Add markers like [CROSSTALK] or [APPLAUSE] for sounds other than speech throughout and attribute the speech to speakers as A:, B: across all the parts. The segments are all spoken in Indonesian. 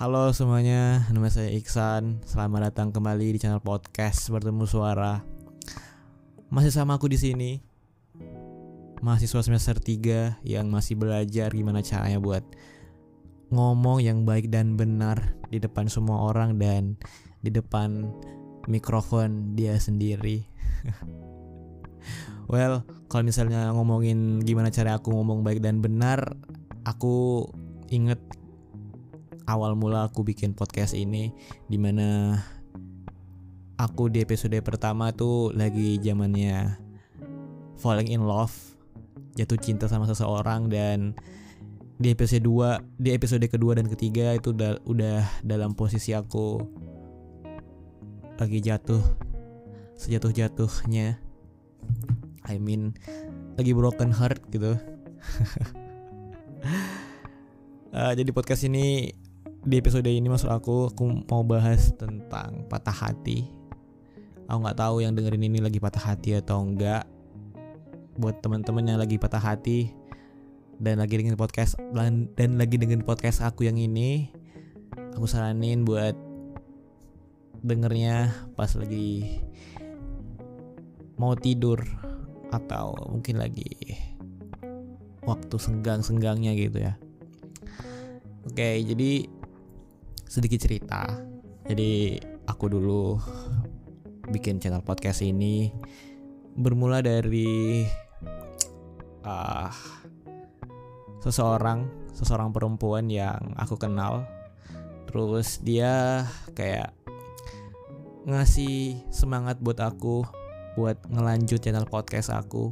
A: Halo semuanya, nama saya Iksan. Selamat datang kembali di channel podcast Bertemu Suara. Masih sama aku di sini. Mahasiswa semester 3 yang masih belajar gimana caranya buat ngomong yang baik dan benar di depan semua orang dan di depan mikrofon dia sendiri. [LAUGHS] well, kalau misalnya ngomongin gimana cara aku ngomong baik dan benar, aku inget awal mula aku bikin podcast ini di mana aku di episode pertama tuh lagi zamannya falling in love jatuh cinta sama seseorang dan di episode 2 di episode kedua dan ketiga itu udah, udah dalam posisi aku lagi jatuh sejatuh jatuhnya I mean lagi broken heart gitu. Uh, [LAUGHS] jadi podcast ini di episode ini maksud aku aku mau bahas tentang patah hati aku nggak tahu yang dengerin ini lagi patah hati atau enggak buat teman-teman yang lagi patah hati dan lagi dengan podcast dan, lagi dengan podcast aku yang ini aku saranin buat dengernya pas lagi mau tidur atau mungkin lagi waktu senggang-senggangnya gitu ya. Oke, jadi sedikit cerita. Jadi aku dulu bikin channel podcast ini bermula dari uh, seseorang, seseorang perempuan yang aku kenal. Terus dia kayak ngasih semangat buat aku buat ngelanjut channel podcast aku.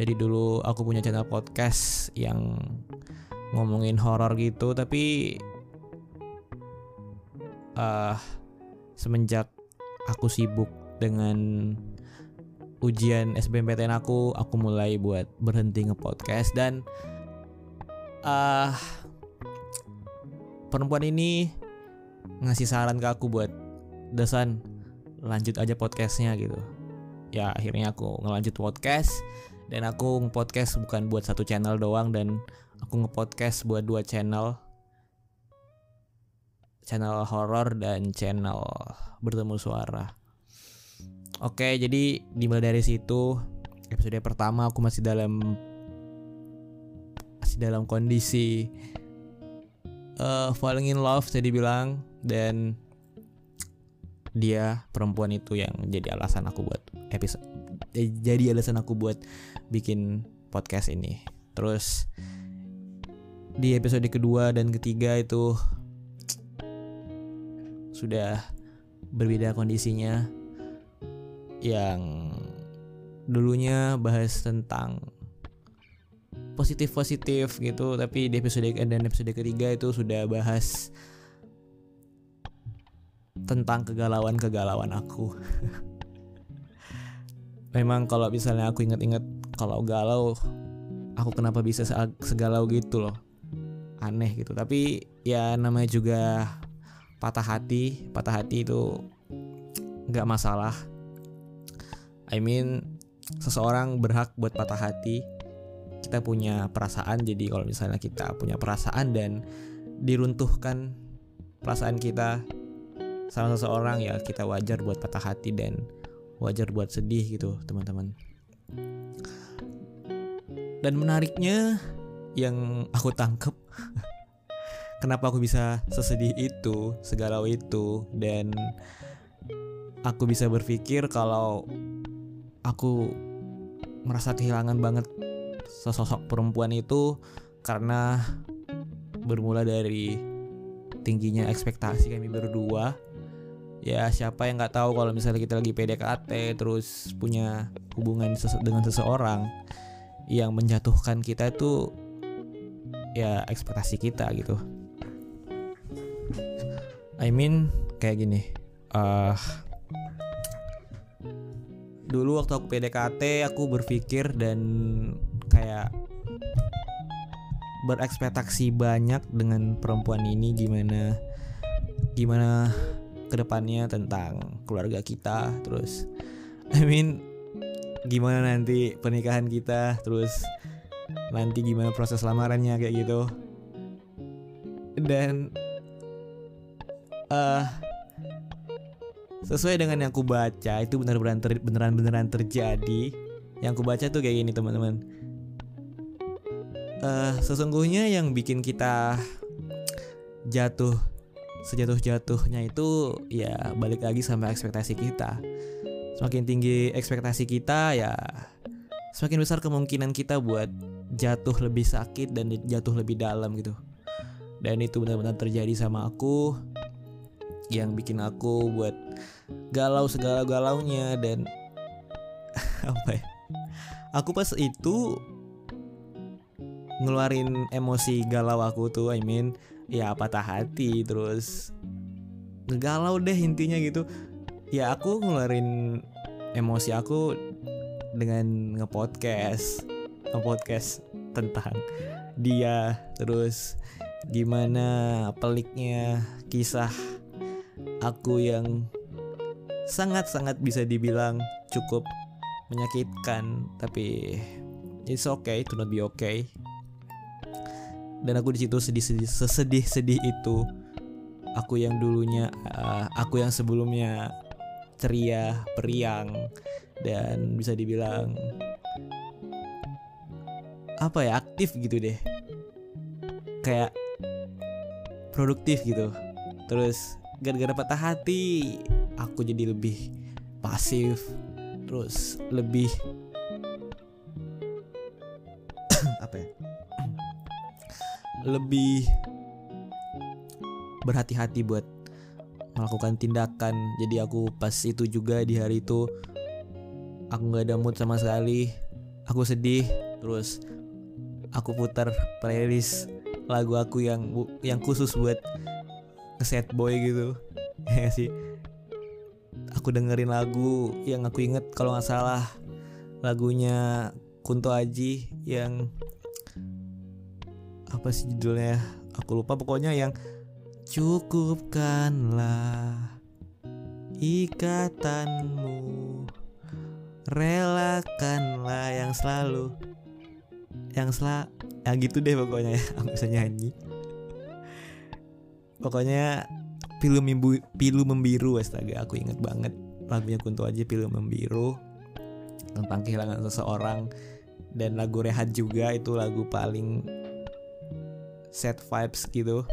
A: Jadi dulu aku punya channel podcast yang ngomongin horor gitu, tapi uh, semenjak aku sibuk dengan ujian SBMPTN aku, aku mulai buat berhenti ngepodcast dan uh, perempuan ini ngasih saran ke aku buat Desan lanjut aja podcastnya gitu. Ya akhirnya aku ngelanjut podcast dan aku ngepodcast bukan buat satu channel doang dan aku ngepodcast buat dua channel channel horor dan channel bertemu suara. Oke, jadi dimulai dari situ episode pertama aku masih dalam masih dalam kondisi uh, falling in love saya dibilang dan dia perempuan itu yang jadi alasan aku buat episode eh, jadi alasan aku buat bikin podcast ini. Terus di episode kedua dan ketiga itu sudah berbeda kondisinya. Yang dulunya bahas tentang positif positif gitu tapi di episode dan episode ketiga itu sudah bahas tentang kegalauan kegalauan aku. [LAUGHS] Memang kalau misalnya aku inget-inget kalau galau aku kenapa bisa segalau gitu loh. Aneh gitu tapi ya namanya juga patah hati patah hati itu nggak masalah. I mean seseorang berhak buat patah hati. Kita punya perasaan jadi kalau misalnya kita punya perasaan dan diruntuhkan perasaan kita sama seseorang ya kita wajar buat patah hati dan wajar buat sedih gitu teman-teman. Dan menariknya yang aku tangkep [LAUGHS] kenapa aku bisa sesedih itu, segalau itu dan aku bisa berpikir kalau aku merasa kehilangan banget sosok perempuan itu karena bermula dari tingginya ekspektasi kami berdua. Ya siapa yang nggak tahu kalau misalnya kita lagi PDKT terus punya hubungan dengan seseorang yang menjatuhkan kita itu ya ekspektasi kita gitu I mean kayak gini. Uh, dulu waktu aku PDKT aku berpikir dan kayak berekspektasi banyak dengan perempuan ini gimana gimana ke depannya tentang keluarga kita terus I mean gimana nanti pernikahan kita terus nanti gimana proses lamarannya kayak gitu dan uh, sesuai dengan yang aku baca itu benar-benar ter, beneran-beneran terjadi. Yang aku baca tuh kayak gini teman-teman. Uh, sesungguhnya yang bikin kita jatuh sejatuh-jatuhnya itu ya balik lagi sama ekspektasi kita. Semakin tinggi ekspektasi kita ya semakin besar kemungkinan kita buat jatuh lebih sakit dan jatuh lebih dalam gitu. Dan itu benar-benar terjadi sama aku yang bikin aku buat galau segala galaunya dan [LAUGHS] apa ya? Aku pas itu ngeluarin emosi galau aku tuh I mean ya patah hati terus ngegalau deh intinya gitu. Ya aku ngeluarin emosi aku dengan ngepodcast ngepodcast tentang dia terus gimana peliknya kisah aku yang sangat-sangat bisa dibilang cukup menyakitkan tapi it's okay to not be okay. Dan aku di situ sedih-sedih sesedih-sedih itu. Aku yang dulunya uh, aku yang sebelumnya ceria periang dan bisa dibilang apa ya aktif gitu deh. Kayak produktif gitu. Terus gara-gara patah hati aku jadi lebih pasif terus lebih [COUGHS] apa ya? [COUGHS] Lebih berhati-hati buat melakukan tindakan. Jadi aku pas itu juga di hari itu aku nggak ada mood sama sekali aku sedih terus aku putar playlist lagu aku yang yang khusus buat set boy gitu. [LAUGHS] Ya sih. Aku dengerin lagu yang aku inget kalau nggak salah. Lagunya Kunto Aji yang apa sih judulnya? Aku lupa pokoknya yang cukupkanlah ikatanmu relakanlah yang selalu yang sela ya gitu deh pokoknya ya. [LAUGHS] Aku bisa nyanyi pokoknya pilu mimbu pilu membiru astaga aku inget banget lagunya Kunto aja pilu membiru tentang kehilangan seseorang dan lagu Rehat juga itu lagu paling set vibes gitu.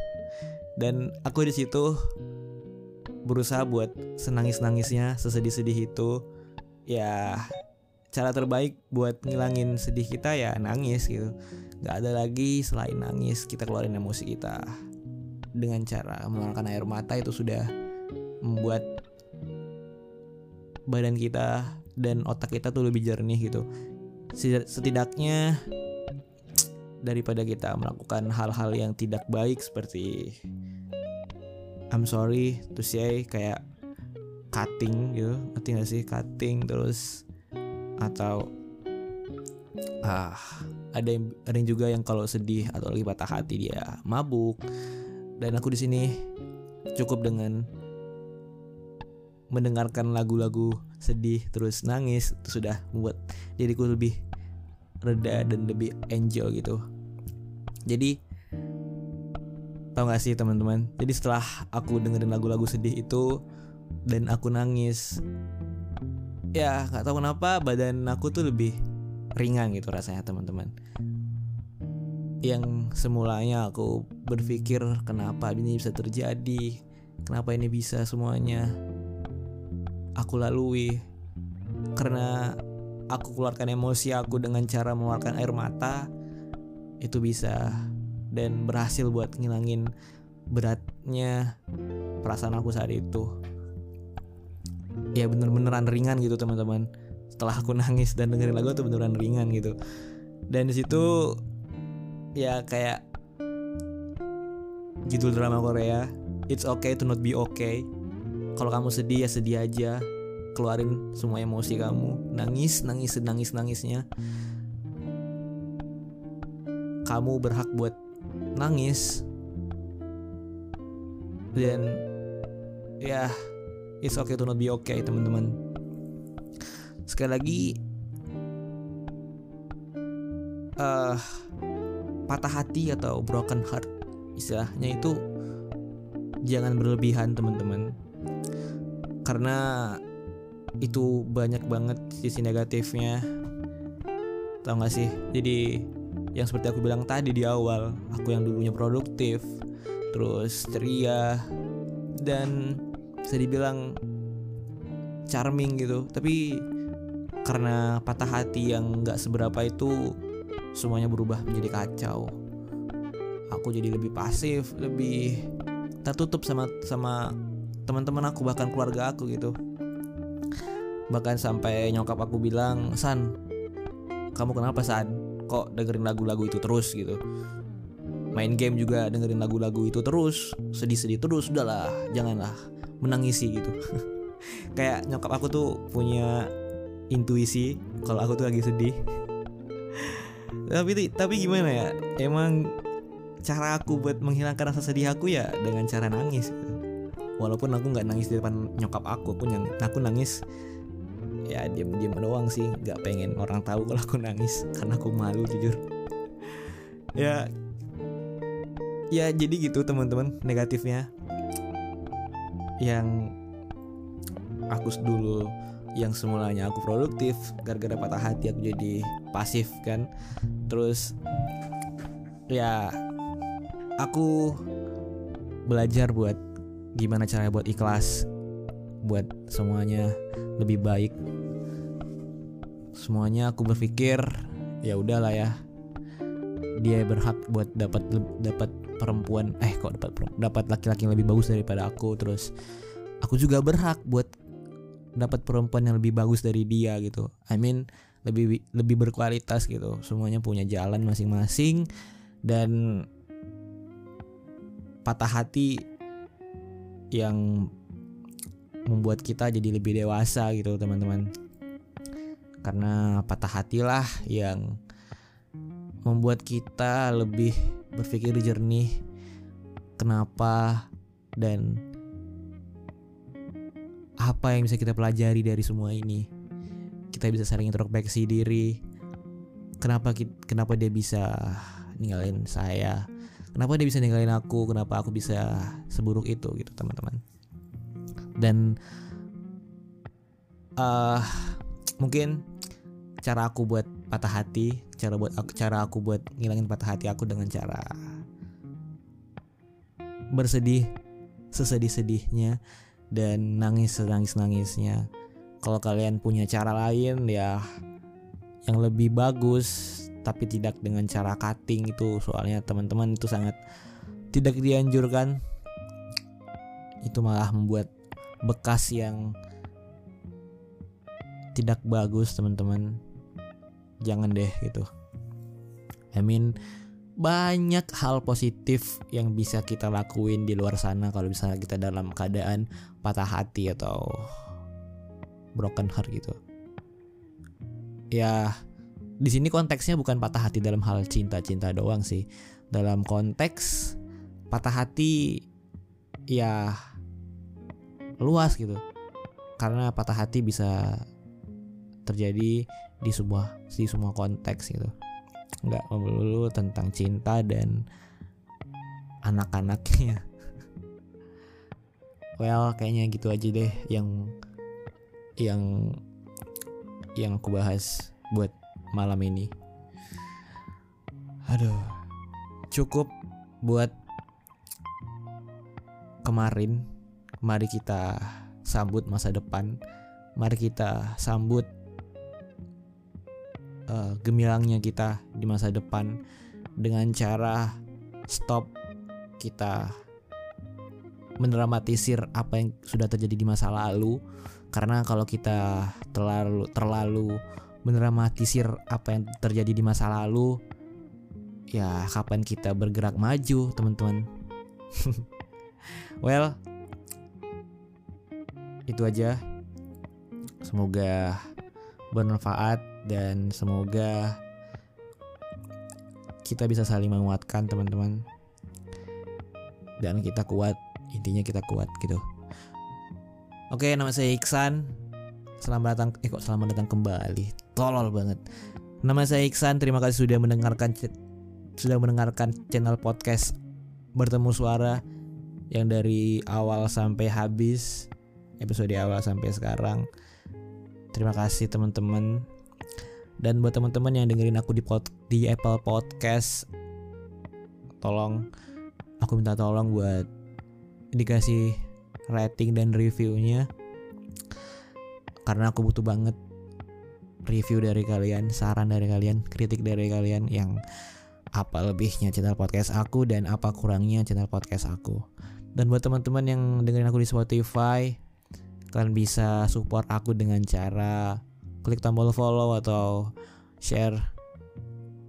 A: Dan aku di situ berusaha buat senangis nangisnya sesedih sedih itu. Ya cara terbaik buat ngilangin sedih kita ya nangis gitu. Nggak ada lagi selain nangis kita keluarin emosi kita dengan cara mengeluarkan air mata itu sudah membuat badan kita dan otak kita tuh lebih jernih gitu. Setidaknya daripada kita melakukan hal-hal yang tidak baik seperti I'm sorry to say kayak cutting gitu. Ngerti gak sih? Cutting terus atau ah ada yang ada yang juga yang kalau sedih atau lagi patah hati dia mabuk dan aku di sini cukup dengan mendengarkan lagu-lagu sedih terus nangis itu sudah membuat diriku lebih reda dan lebih enjoy gitu. Jadi tau gak sih teman-teman? Jadi setelah aku dengerin lagu-lagu sedih itu dan aku nangis ya nggak tahu kenapa badan aku tuh lebih ringan gitu rasanya teman-teman yang semulanya aku berpikir kenapa ini bisa terjadi kenapa ini bisa semuanya aku lalui. Karena aku keluarkan emosi aku dengan cara mengeluarkan air mata itu bisa dan berhasil buat ngilangin beratnya perasaan aku saat itu. Ya bener-beneran ringan gitu teman-teman. Setelah aku [LAUGHS] nangis dan dengerin lagu tuh beneran ringan gitu. Dan di situ ya kayak judul drama Korea It's okay to not be okay. Kalau kamu sedih ya sedih aja. Keluarin semua emosi kamu. Nangis nangis nangis nangisnya. Kamu berhak buat nangis. Dan ya it's okay to not be okay teman-teman. Sekali lagi uh, patah hati atau broken heart. Istilahnya itu jangan berlebihan teman-teman. Karena itu banyak banget sisi negatifnya. Tau gak sih? Jadi yang seperti aku bilang tadi di awal aku yang dulunya produktif terus ceria dan bisa dibilang charming gitu. Tapi karena patah hati yang nggak seberapa itu semuanya berubah menjadi kacau. Aku jadi lebih pasif lebih tertutup sama sama teman-teman aku bahkan keluarga aku gitu. Bahkan sampai nyokap aku bilang San kamu kenapa San? Kok dengerin lagu-lagu itu terus? gitu. Main game juga dengerin lagu-lagu itu terus sedih-sedih terus udahlah janganlah menangisi gitu. [LAUGHS] Kayak nyokap aku tuh punya intuisi kalau aku tuh lagi sedih tapi tapi gimana ya? Emang cara aku buat menghilangkan rasa sedih aku ya dengan cara nangis. Walaupun aku nggak nangis di depan nyokap aku aku yang aku nangis ya diem diem doang sih. Nggak pengen orang tahu kalau aku nangis karena aku malu jujur. Ya ya jadi gitu teman-teman negatifnya. Yang aku dulu yang semulanya aku produktif gara-gara patah hati aku jadi pasif kan? Terus ya aku belajar buat gimana caranya buat ikhlas buat semuanya lebih baik. Semuanya aku berpikir ya udahlah ya. Dia berhak buat dapat dapat perempuan eh kok dapat dapat laki-laki yang lebih bagus daripada aku. Terus aku juga berhak buat dapat perempuan yang lebih bagus dari dia gitu. I mean lebih lebih berkualitas gitu. Semuanya punya jalan masing-masing dan patah hati yang membuat kita jadi lebih dewasa gitu teman-teman. Karena patah hatilah yang membuat kita lebih berpikir jernih kenapa dan apa yang bisa kita pelajari dari semua ini? Kita bisa saling introspeksi diri. Kenapa kenapa dia bisa ninggalin saya? Kenapa dia bisa ninggalin aku? Kenapa aku bisa seburuk itu gitu teman-teman? Dan uh, mungkin cara aku buat patah hati cara buat cara aku buat ngilangin patah hati aku dengan cara bersedih sesedih-sedihnya dan nangis senangis-nangisnya kalau kalian punya cara lain ya yang lebih bagus tapi tidak dengan cara cutting itu soalnya teman-teman itu sangat tidak dianjurkan. Itu malah membuat bekas yang tidak bagus teman-teman. Jangan deh gitu. I mean banyak hal positif yang bisa kita lakuin di luar sana kalau misalnya kita dalam keadaan patah hati atau broken heart gitu ya di sini konteksnya bukan patah hati dalam hal cinta-cinta doang sih. Dalam konteks patah hati ya luas gitu. Karena patah hati bisa terjadi di sebuah di semua konteks gitu. Nggak melulu tentang cinta dan anak-anaknya. [LAUGHS] Well, kayaknya gitu aja deh yang yang yang aku bahas buat malam ini. Aduh, cukup buat kemarin. Mari kita sambut masa depan. Mari kita sambut uh, gemilangnya kita di masa depan dengan cara stop kita mendramatisir apa yang sudah terjadi di masa lalu. Karena kalau kita terlalu terlalu mendramatisir apa yang terjadi di masa lalu ya kapan kita bergerak maju teman-teman? [LAUGHS] Well itu aja. Semoga bermanfaat dan semoga kita bisa saling menguatkan teman-teman dan kita kuat intinya kita kuat gitu oke nama saya Iksan selamat datang eh kok selamat datang kembali tolol banget. Nama saya Iksan, terima kasih sudah mendengarkan sudah mendengarkan channel podcast Bertemu Suara yang dari awal sampai habis episode awal sampai sekarang. Terima kasih teman-teman. Dan buat teman-teman yang dengerin aku di pod, di Apple Podcast, tolong aku minta tolong buat dikasih rating dan reviewnya karena aku butuh banget review dari kalian, saran dari kalian, kritik dari kalian yang apa lebihnya channel podcast aku dan apa kurangnya channel podcast aku. Dan buat teman-teman yang dengerin aku di Spotify, kalian bisa support aku dengan cara klik tombol follow atau share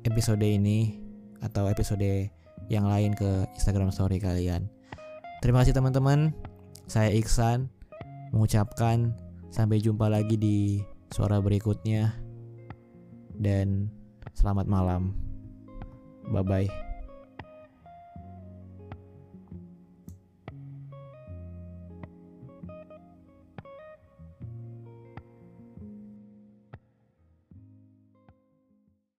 A: episode ini atau episode yang lain ke Instagram story kalian. Terima kasih teman-teman. Saya Iksan mengucapkan sampai jumpa lagi di suara berikutnya dan selamat malam. Bye bye.